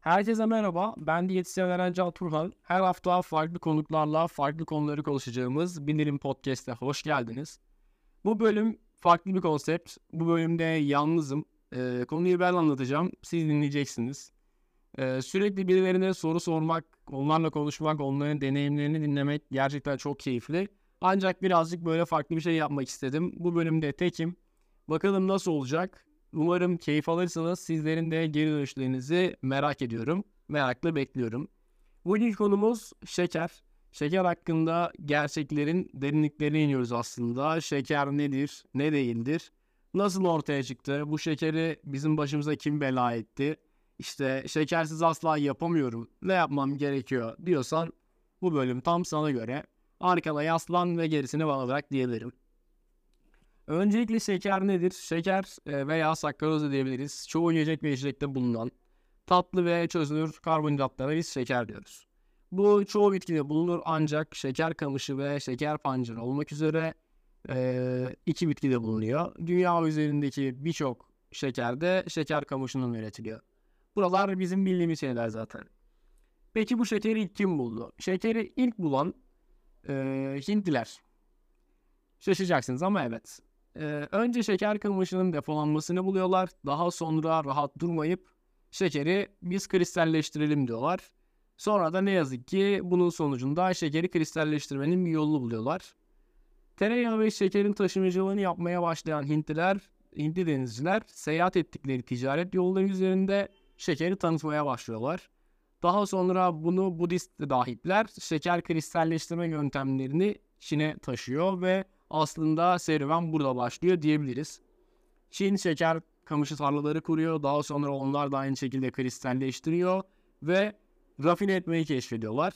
Herkese merhaba, ben diyetisyen Eren Can Turhan. Her hafta farklı konuklarla farklı konuları konuşacağımız Bilirim Podcast'e hoş geldiniz. Bu bölüm farklı bir konsept. Bu bölümde yalnızım. Ee, konuyu ben anlatacağım, siz dinleyeceksiniz. Ee, sürekli birilerine soru sormak, onlarla konuşmak, onların deneyimlerini dinlemek gerçekten çok keyifli. Ancak birazcık böyle farklı bir şey yapmak istedim. Bu bölümde tekim. Bakalım nasıl olacak? Umarım keyif alırsınız. Sizlerin de geri dönüşlerinizi merak ediyorum. Merakla bekliyorum. Bugün konumuz şeker. Şeker hakkında gerçeklerin derinliklerine iniyoruz aslında. Şeker nedir, ne değildir? Nasıl ortaya çıktı? Bu şekeri bizim başımıza kim bela etti? İşte şekersiz asla yapamıyorum. Ne yapmam gerekiyor diyorsan bu bölüm tam sana göre. Arkada yaslan ve gerisini bana bırak diyebilirim. Öncelikle şeker nedir? Şeker e, veya sakkaroz diyebiliriz. Çoğu yiyecek ve içecekte bulunan tatlı ve çözünür karbonhidratlara biz şeker diyoruz. Bu çoğu bitkide bulunur ancak şeker kamışı ve şeker pancarı olmak üzere e, iki bitkide bulunuyor. Dünya üzerindeki birçok şekerde şeker kamışından üretiliyor. Buralar bizim bildiğimiz şeyler zaten. Peki bu şekeri ilk kim buldu? Şekeri ilk bulan e, Hintliler. Şaşacaksınız ama evet. Önce şeker kamışının depolanmasını buluyorlar. Daha sonra rahat durmayıp şekeri biz kristalleştirelim diyorlar. Sonra da ne yazık ki bunun sonucunda şekeri kristalleştirmenin bir yolunu buluyorlar. Tereyağı ve şekerin taşımacılığını yapmaya başlayan Hintliler, Hintli denizciler seyahat ettikleri ticaret yolları üzerinde şekeri tanıtmaya başlıyorlar. Daha sonra bunu Budist rahipler şeker kristalleştirme yöntemlerini Çin'e taşıyor ve aslında serüven burada başlıyor diyebiliriz. Çin şeker kamışı tarlaları kuruyor. Daha sonra onlar da aynı şekilde kristalleştiriyor ve rafine etmeyi keşfediyorlar.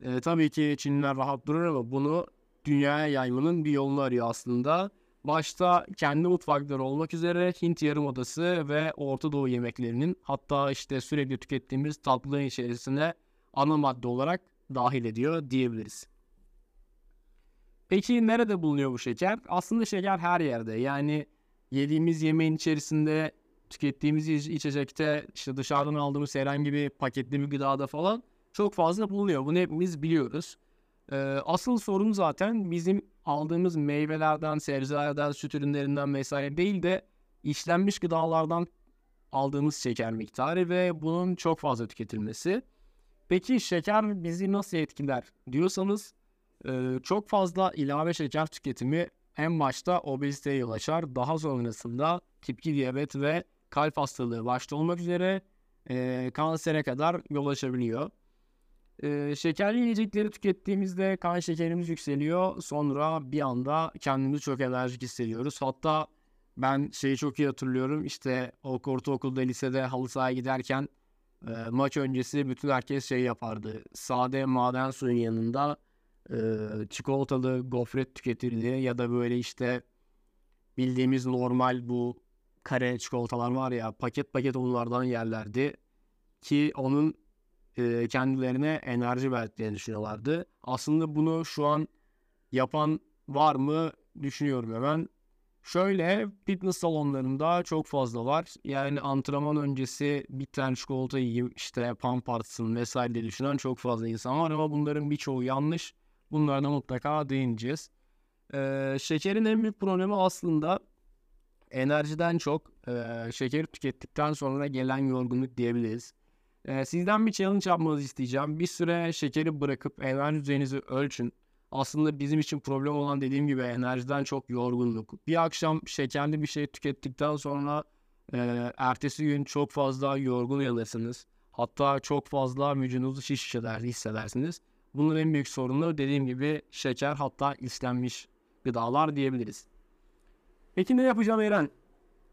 E, tabii ki Çinliler rahat durur ama bunu dünyaya yaymanın bir yolunu arıyor aslında. Başta kendi mutfakları olmak üzere Hint Yarımadası ve Orta Doğu yemeklerinin hatta işte sürekli tükettiğimiz tatlıların içerisine ana madde olarak dahil ediyor diyebiliriz. Peki nerede bulunuyor bu şeker? Aslında şeker her yerde. Yani yediğimiz yemeğin içerisinde, tükettiğimiz içecekte, işte dışarıdan aldığımız herhangi bir paketli bir gıdada falan çok fazla bulunuyor. Bunu hepimiz biliyoruz. Ee, asıl sorun zaten bizim aldığımız meyvelerden, sebzelerden, süt ürünlerinden vesaire değil de işlenmiş gıdalardan aldığımız şeker miktarı ve bunun çok fazla tüketilmesi. Peki şeker bizi nasıl etkiler diyorsanız ee, çok fazla ilave şeker tüketimi en başta obeziteye yol açar. Daha sonrasında tip 2 diyabet ve kalp hastalığı başta olmak üzere e, kansere kadar yol açabiliyor. E, şekerli yiyecekleri tükettiğimizde kan şekerimiz yükseliyor. Sonra bir anda kendimizi çok enerjik hissediyoruz. Hatta ben şeyi çok iyi hatırlıyorum. İşte ortaokulda, lisede halı sahaya giderken e, maç öncesi bütün herkes şey yapardı. Sade maden suyun yanında e, çikolatalı gofret tüketildi ya da böyle işte bildiğimiz normal bu kare çikolatalar var ya paket paket onlardan yerlerdi ki onun e, kendilerine enerji verdiklerini düşünüyorlardı. Aslında bunu şu an yapan var mı düşünüyorum hemen. Şöyle fitness salonlarında çok fazla var. Yani antrenman öncesi bir tane çikolata yiyeyim işte pump artsın vesaire diye düşünen çok fazla insan var ama bunların birçoğu yanlış. Bunlardan mutlaka değineceğiz. Ee, şekerin en büyük problemi aslında enerjiden çok e, şekeri tükettikten sonra gelen yorgunluk diyebiliriz. E, sizden bir challenge yapmanızı isteyeceğim. Bir süre şekeri bırakıp enerji düzeyinizi ölçün. Aslında bizim için problem olan dediğim gibi enerjiden çok yorgunluk. Bir akşam şekerli bir şey tükettikten sonra e, ertesi gün çok fazla yorgun uyanırsınız. Hatta çok fazla vücudunuzu şiş hissedersiniz. Bunun en büyük sorunu dediğim gibi şeker hatta islenmiş gıdalar diyebiliriz. Peki ne yapacağım Eren?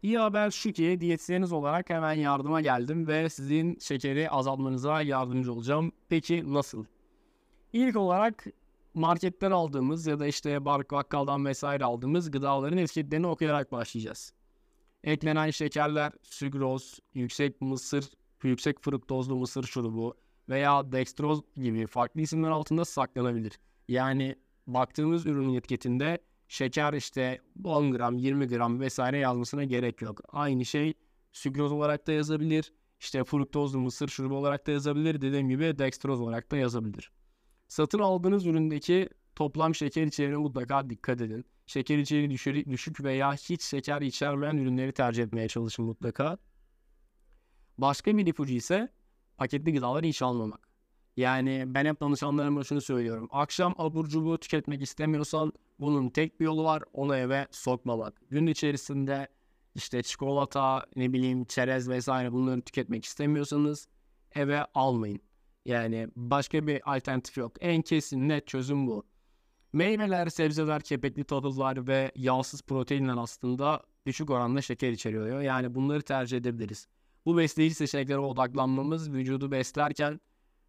İyi haber şu ki diyetisyeniniz olarak hemen yardıma geldim ve sizin şekeri azaltmanıza yardımcı olacağım. Peki nasıl? İlk olarak marketten aldığımız ya da işte bar bakkaldan vesaire aldığımız gıdaların etiketlerini okuyarak başlayacağız. Eklenen şekerler, sükroz, yüksek mısır, yüksek fruktozlu mısır şurubu, veya dextroz gibi farklı isimler altında saklanabilir. Yani baktığımız ürünün etiketinde şeker işte 10 gram, 20 gram vesaire yazmasına gerek yok. Aynı şey sükroz olarak da yazabilir. İşte fruktozlu mısır şurubu olarak da yazabilir. Dediğim gibi dextroz olarak da yazabilir. Satın aldığınız üründeki toplam şeker içeriğine mutlaka dikkat edin. Şeker içeriği düşük, düşük veya hiç şeker içermeyen ürünleri tercih etmeye çalışın mutlaka. Başka bir ipucu ise paketli gıdaları hiç almamak. Yani ben hep danışanlarıma şunu söylüyorum. Akşam abur cubur tüketmek istemiyorsan bunun tek bir yolu var. Onu eve sokmamak. Gün içerisinde işte çikolata, ne bileyim çerez vesaire bunları tüketmek istemiyorsanız eve almayın. Yani başka bir alternatif yok. En kesin net çözüm bu. Meyveler, sebzeler, kepekli tahıllar ve yağsız proteinler aslında düşük oranda şeker içeriyor. Yani bunları tercih edebiliriz. Bu besleyici seçeneklere odaklanmamız vücudu beslerken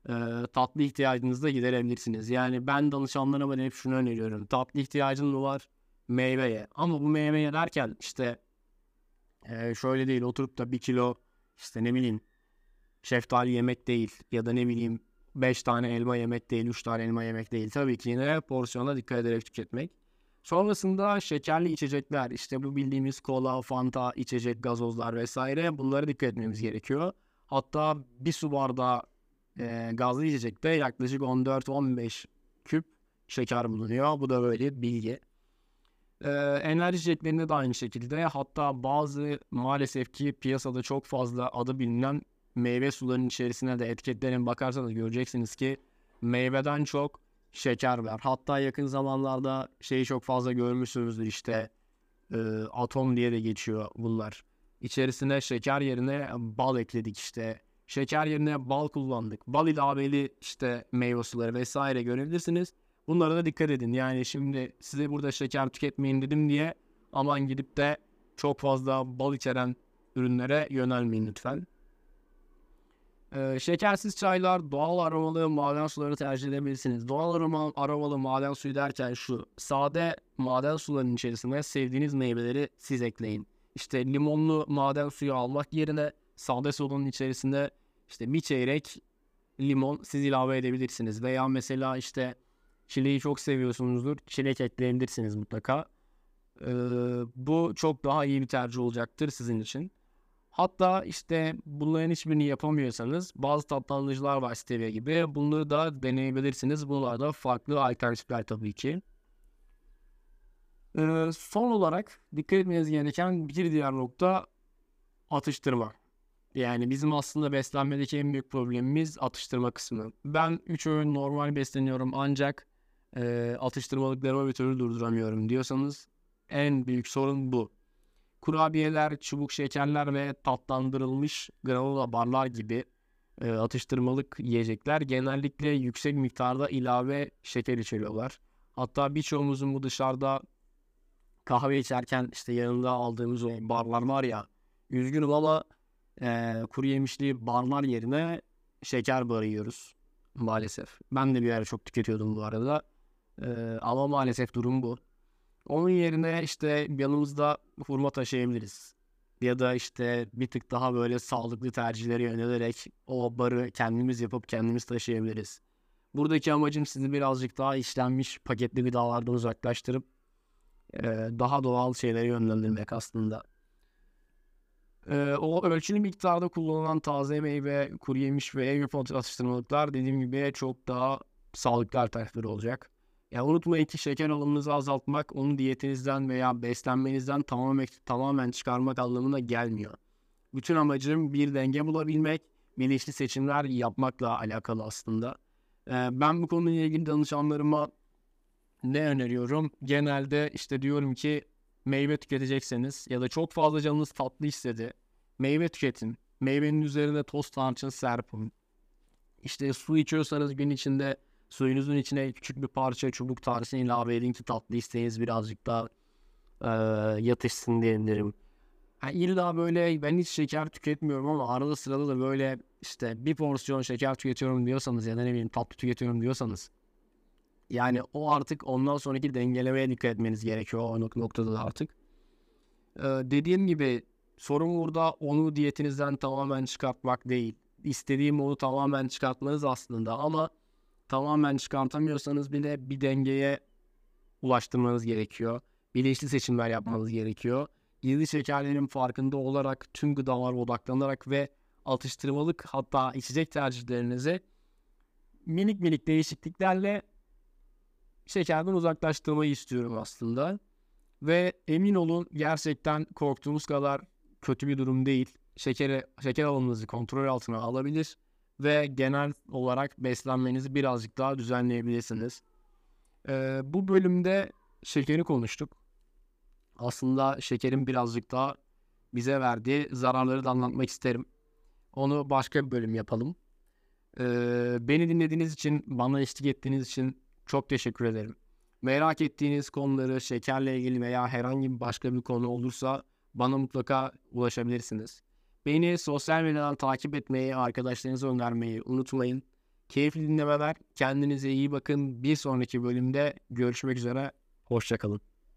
e, tatlı ihtiyacınızı da giderebilirsiniz. Yani ben danışanlarıma hep şunu öneriyorum. Tatlı ihtiyacın mı var? Meyveye. Ama bu meyveye derken işte e, şöyle değil oturup da bir kilo işte ne bileyim şeftali yemek değil ya da ne bileyim 5 tane elma yemek değil, 3 tane elma yemek değil. Tabii ki yine porsiyona dikkat ederek tüketmek. Sonrasında şekerli içecekler, işte bu bildiğimiz kola, fanta, içecek, gazozlar vesaire bunlara dikkat etmemiz gerekiyor. Hatta bir su bardağı e, gazlı içecekte yaklaşık 14-15 küp şeker bulunuyor. Bu da böyle bilgi. E, enerji içeceklerinde de aynı şekilde. Hatta bazı maalesef ki piyasada çok fazla adı bilinen meyve sularının içerisine de etiketlerine bakarsanız göreceksiniz ki meyveden çok şeker var. Hatta yakın zamanlarda şeyi çok fazla görmüşsünüzdür işte e, atom diye de geçiyor bunlar. İçerisine şeker yerine bal ekledik işte. Şeker yerine bal kullandık. Bal ilaveli işte meyve suları vesaire görebilirsiniz. Bunlara da dikkat edin. Yani şimdi size burada şeker tüketmeyin dedim diye aman gidip de çok fazla bal içeren ürünlere yönelmeyin lütfen. Ee, şekersiz çaylar, doğal aromalı maden suları tercih edebilirsiniz. Doğal aroma, aromalı maden suyu derken şu. Sade maden sularının içerisine sevdiğiniz meyveleri siz ekleyin. İşte limonlu maden suyu almak yerine sade sodunun içerisinde işte bir çeyrek limon siz ilave edebilirsiniz. Veya mesela işte çileği çok seviyorsunuzdur. Çilek ekleyebilirsiniz mutlaka. Ee, bu çok daha iyi bir tercih olacaktır sizin için. Hatta işte bunların hiçbirini yapamıyorsanız bazı tatlandırıcılar var stevia gibi. Bunları da deneyebilirsiniz. Bunlar da farklı alternatifler tabii ki. Ee, son olarak dikkat etmeniz gereken bir diğer nokta atıştırma. Yani bizim aslında beslenmedeki en büyük problemimiz atıştırma kısmı. Ben 3 öğün normal besleniyorum ancak e, atıştırmalıklarımı bir türlü durduramıyorum diyorsanız en büyük sorun bu kurabiyeler, çubuk şekerler ve tatlandırılmış granola barlar gibi e, atıştırmalık yiyecekler genellikle yüksek miktarda ilave şeker içeriyorlar. Hatta birçoğumuzun bu dışarıda kahve içerken işte yanında aldığımız o barlar var ya üzgünüm ama e, kuru yemişli barlar yerine şeker barı yiyoruz maalesef. Ben de bir ara çok tüketiyordum bu arada. E, ama maalesef durum bu. Onun yerine işte yanımızda hurma taşıyabiliriz. Ya da işte bir tık daha böyle sağlıklı tercihleri yönelerek o barı kendimiz yapıp kendimiz taşıyabiliriz. Buradaki amacım sizi birazcık daha işlenmiş paketli gıdalardan uzaklaştırıp daha doğal şeylere yönlendirmek aslında. O ölçülü miktarda kullanılan taze meyve, kuru yemiş ve ev yapımı atıştırmalıklar dediğim gibi çok daha sağlıklı alternatifler olacak. Ya unutmayın ki şeker alımınızı azaltmak onu diyetinizden veya beslenmenizden tamamen tamamen çıkarmak anlamına gelmiyor. Bütün amacım bir denge bulabilmek, bilinçli seçimler yapmakla alakalı aslında. Ee, ben bu konuyla ilgili danışanlarıma ne öneriyorum? Genelde işte diyorum ki meyve tüketecekseniz ya da çok fazla canınız tatlı istedi. Meyve tüketin. Meyvenin üzerine toz tarçın serpin. İşte su içiyorsanız gün içinde Suyunuzun içine küçük bir parça çubuk tanesini ilave edin ki tatlı isteğiniz birazcık daha e, yatışsın diyebilirim. Yani illa böyle ben hiç şeker tüketmiyorum ama arada sırada da böyle işte bir porsiyon şeker tüketiyorum diyorsanız ya da ne bileyim tatlı tüketiyorum diyorsanız yani o artık ondan sonraki dengelemeye dikkat etmeniz gerekiyor o noktada da artık. Ee, dediğim gibi sorun burada onu diyetinizden tamamen çıkartmak değil. İstediğim onu tamamen çıkartmanız aslında ama tamamen çıkartamıyorsanız bile bir dengeye ulaştırmanız gerekiyor. Bilinçli seçimler yapmanız gerekiyor. gizli şekerlerin farkında olarak tüm gıdalara odaklanarak ve atıştırmalık hatta içecek tercihlerinizi minik minik değişikliklerle şekerden uzaklaştırmayı istiyorum aslında. Ve emin olun gerçekten korktuğumuz kadar kötü bir durum değil. Şekeri, şeker alımınızı kontrol altına alabilir ve genel olarak beslenmenizi birazcık daha düzenleyebilirsiniz. Ee, bu bölümde şekeri konuştuk. Aslında şekerin birazcık daha bize verdiği zararları da anlatmak isterim. Onu başka bir bölüm yapalım. Ee, beni dinlediğiniz için, bana eşlik ettiğiniz için çok teşekkür ederim. Merak ettiğiniz konuları şekerle ilgili veya herhangi başka bir konu olursa bana mutlaka ulaşabilirsiniz. Beni sosyal medyadan takip etmeyi, arkadaşlarınıza önermeyi unutmayın. Keyifli dinlemeler. Kendinize iyi bakın. Bir sonraki bölümde görüşmek üzere. Hoşçakalın.